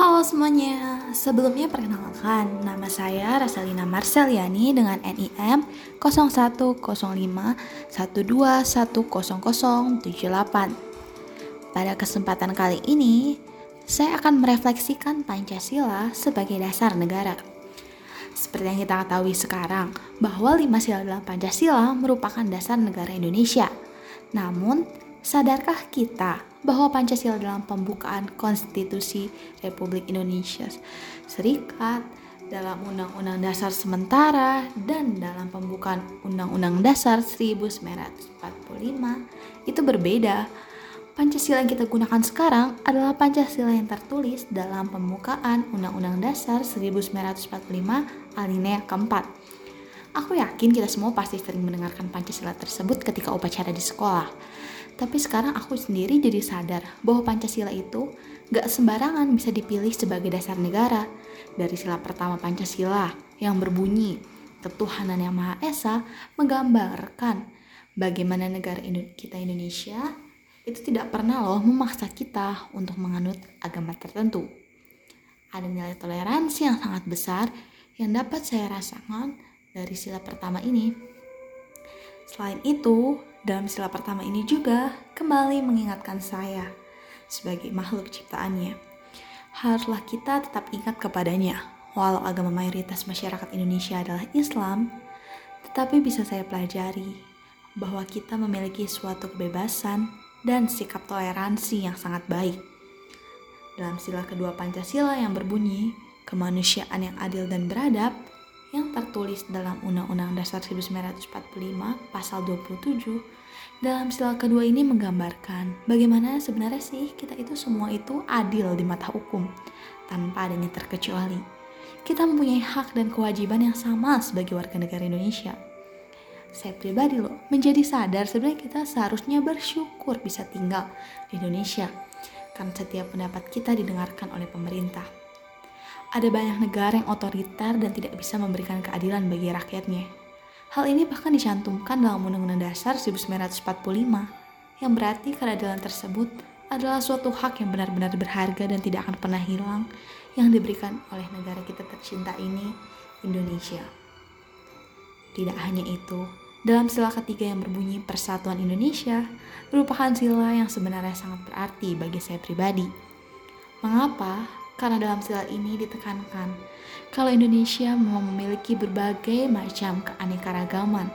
Halo semuanya, sebelumnya perkenalkan nama saya Rasalina Marseliani dengan NIM 010512100078. Pada kesempatan kali ini, saya akan merefleksikan Pancasila sebagai dasar negara. Seperti yang kita ketahui sekarang, bahwa lima sila dalam Pancasila merupakan dasar negara Indonesia. Namun, sadarkah kita bahwa Pancasila dalam pembukaan Konstitusi Republik Indonesia Serikat, dalam Undang-Undang Dasar sementara, dan dalam pembukaan Undang-Undang Dasar 1945 itu berbeda. Pancasila yang kita gunakan sekarang adalah Pancasila yang tertulis dalam pembukaan Undang-Undang Dasar 1945 alinea keempat. Aku yakin kita semua pasti sering mendengarkan Pancasila tersebut ketika upacara di sekolah. Tapi sekarang aku sendiri jadi sadar bahwa Pancasila itu gak sembarangan bisa dipilih sebagai dasar negara. Dari sila pertama Pancasila yang berbunyi, ketuhanan yang Maha Esa menggambarkan bagaimana negara kita Indonesia itu tidak pernah loh memaksa kita untuk menganut agama tertentu. Ada nilai toleransi yang sangat besar yang dapat saya rasakan dari sila pertama ini. Selain itu, dalam sila pertama ini juga kembali mengingatkan saya sebagai makhluk ciptaannya. Haruslah kita tetap ingat kepadanya. Walau agama mayoritas masyarakat Indonesia adalah Islam, tetapi bisa saya pelajari bahwa kita memiliki suatu kebebasan dan sikap toleransi yang sangat baik. Dalam sila kedua Pancasila yang berbunyi, kemanusiaan yang adil dan beradab, yang tertulis dalam Undang-Undang Dasar 1945 pasal 27 dalam sila kedua ini menggambarkan bagaimana sebenarnya sih kita itu semua itu adil di mata hukum tanpa adanya terkecuali. Kita mempunyai hak dan kewajiban yang sama sebagai warga negara Indonesia. Saya pribadi loh menjadi sadar sebenarnya kita seharusnya bersyukur bisa tinggal di Indonesia karena setiap pendapat kita didengarkan oleh pemerintah ada banyak negara yang otoriter dan tidak bisa memberikan keadilan bagi rakyatnya. Hal ini bahkan dicantumkan dalam Undang-Undang Dasar 1945, yang berarti keadilan tersebut adalah suatu hak yang benar-benar berharga dan tidak akan pernah hilang yang diberikan oleh negara kita tercinta ini, Indonesia. Tidak hanya itu, dalam sila ketiga yang berbunyi Persatuan Indonesia merupakan sila yang sebenarnya sangat berarti bagi saya pribadi. Mengapa? Karena dalam sila ini ditekankan kalau Indonesia memang memiliki berbagai macam keanekaragaman,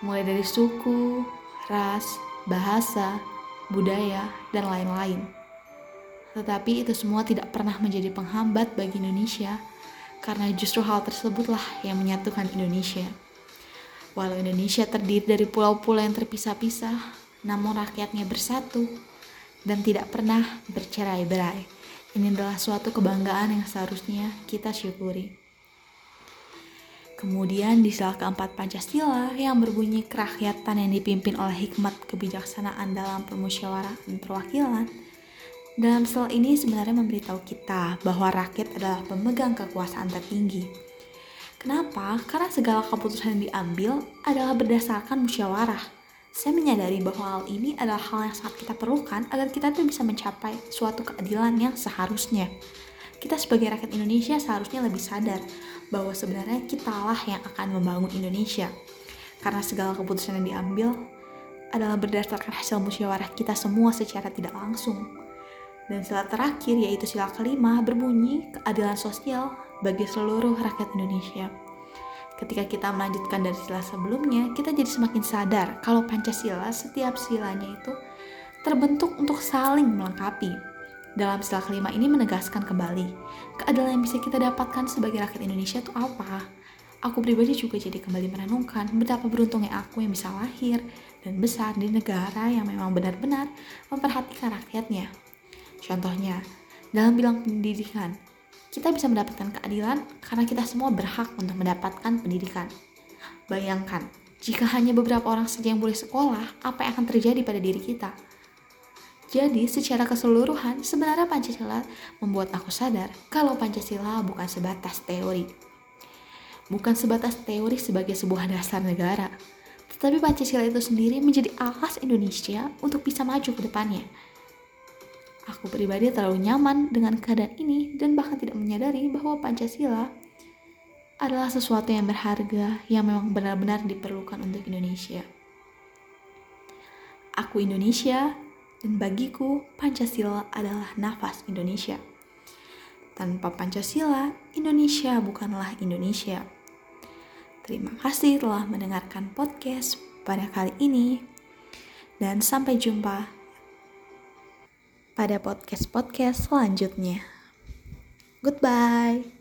mulai dari suku, ras, bahasa, budaya, dan lain-lain. Tetapi itu semua tidak pernah menjadi penghambat bagi Indonesia, karena justru hal tersebutlah yang menyatukan Indonesia. Walau Indonesia terdiri dari pulau-pulau yang terpisah-pisah, namun rakyatnya bersatu dan tidak pernah bercerai-berai. Ini adalah suatu kebanggaan yang seharusnya kita syukuri. Kemudian di sila keempat Pancasila yang berbunyi kerakyatan yang dipimpin oleh hikmat kebijaksanaan dalam permusyawaratan perwakilan. Dalam sel ini sebenarnya memberitahu kita bahwa rakyat adalah pemegang kekuasaan tertinggi. Kenapa? Karena segala keputusan yang diambil adalah berdasarkan musyawarah saya menyadari bahwa hal ini adalah hal yang sangat kita perlukan agar kita tuh bisa mencapai suatu keadilan yang seharusnya. Kita sebagai rakyat Indonesia seharusnya lebih sadar bahwa sebenarnya kitalah yang akan membangun Indonesia. Karena segala keputusan yang diambil adalah berdasarkan hasil musyawarah kita semua secara tidak langsung. Dan sila terakhir yaitu sila kelima berbunyi keadilan sosial bagi seluruh rakyat Indonesia. Ketika kita melanjutkan dari sila sebelumnya, kita jadi semakin sadar kalau Pancasila setiap silanya itu terbentuk untuk saling melengkapi. Dalam sila kelima ini menegaskan kembali, keadilan yang bisa kita dapatkan sebagai rakyat Indonesia itu apa? Aku pribadi juga jadi kembali merenungkan betapa beruntungnya aku yang bisa lahir dan besar di negara yang memang benar-benar memperhatikan rakyatnya. Contohnya, dalam bilang pendidikan, kita bisa mendapatkan keadilan karena kita semua berhak untuk mendapatkan pendidikan. Bayangkan, jika hanya beberapa orang saja yang boleh sekolah, apa yang akan terjadi pada diri kita? Jadi, secara keseluruhan, sebenarnya Pancasila membuat aku sadar kalau Pancasila bukan sebatas teori. Bukan sebatas teori sebagai sebuah dasar negara, tetapi Pancasila itu sendiri menjadi alas Indonesia untuk bisa maju ke depannya. Aku pribadi terlalu nyaman dengan keadaan ini dan bahkan tidak menyadari bahwa Pancasila adalah sesuatu yang berharga yang memang benar-benar diperlukan untuk Indonesia. Aku Indonesia dan bagiku Pancasila adalah nafas Indonesia. Tanpa Pancasila, Indonesia bukanlah Indonesia. Terima kasih telah mendengarkan podcast pada kali ini dan sampai jumpa pada podcast-podcast selanjutnya. Goodbye.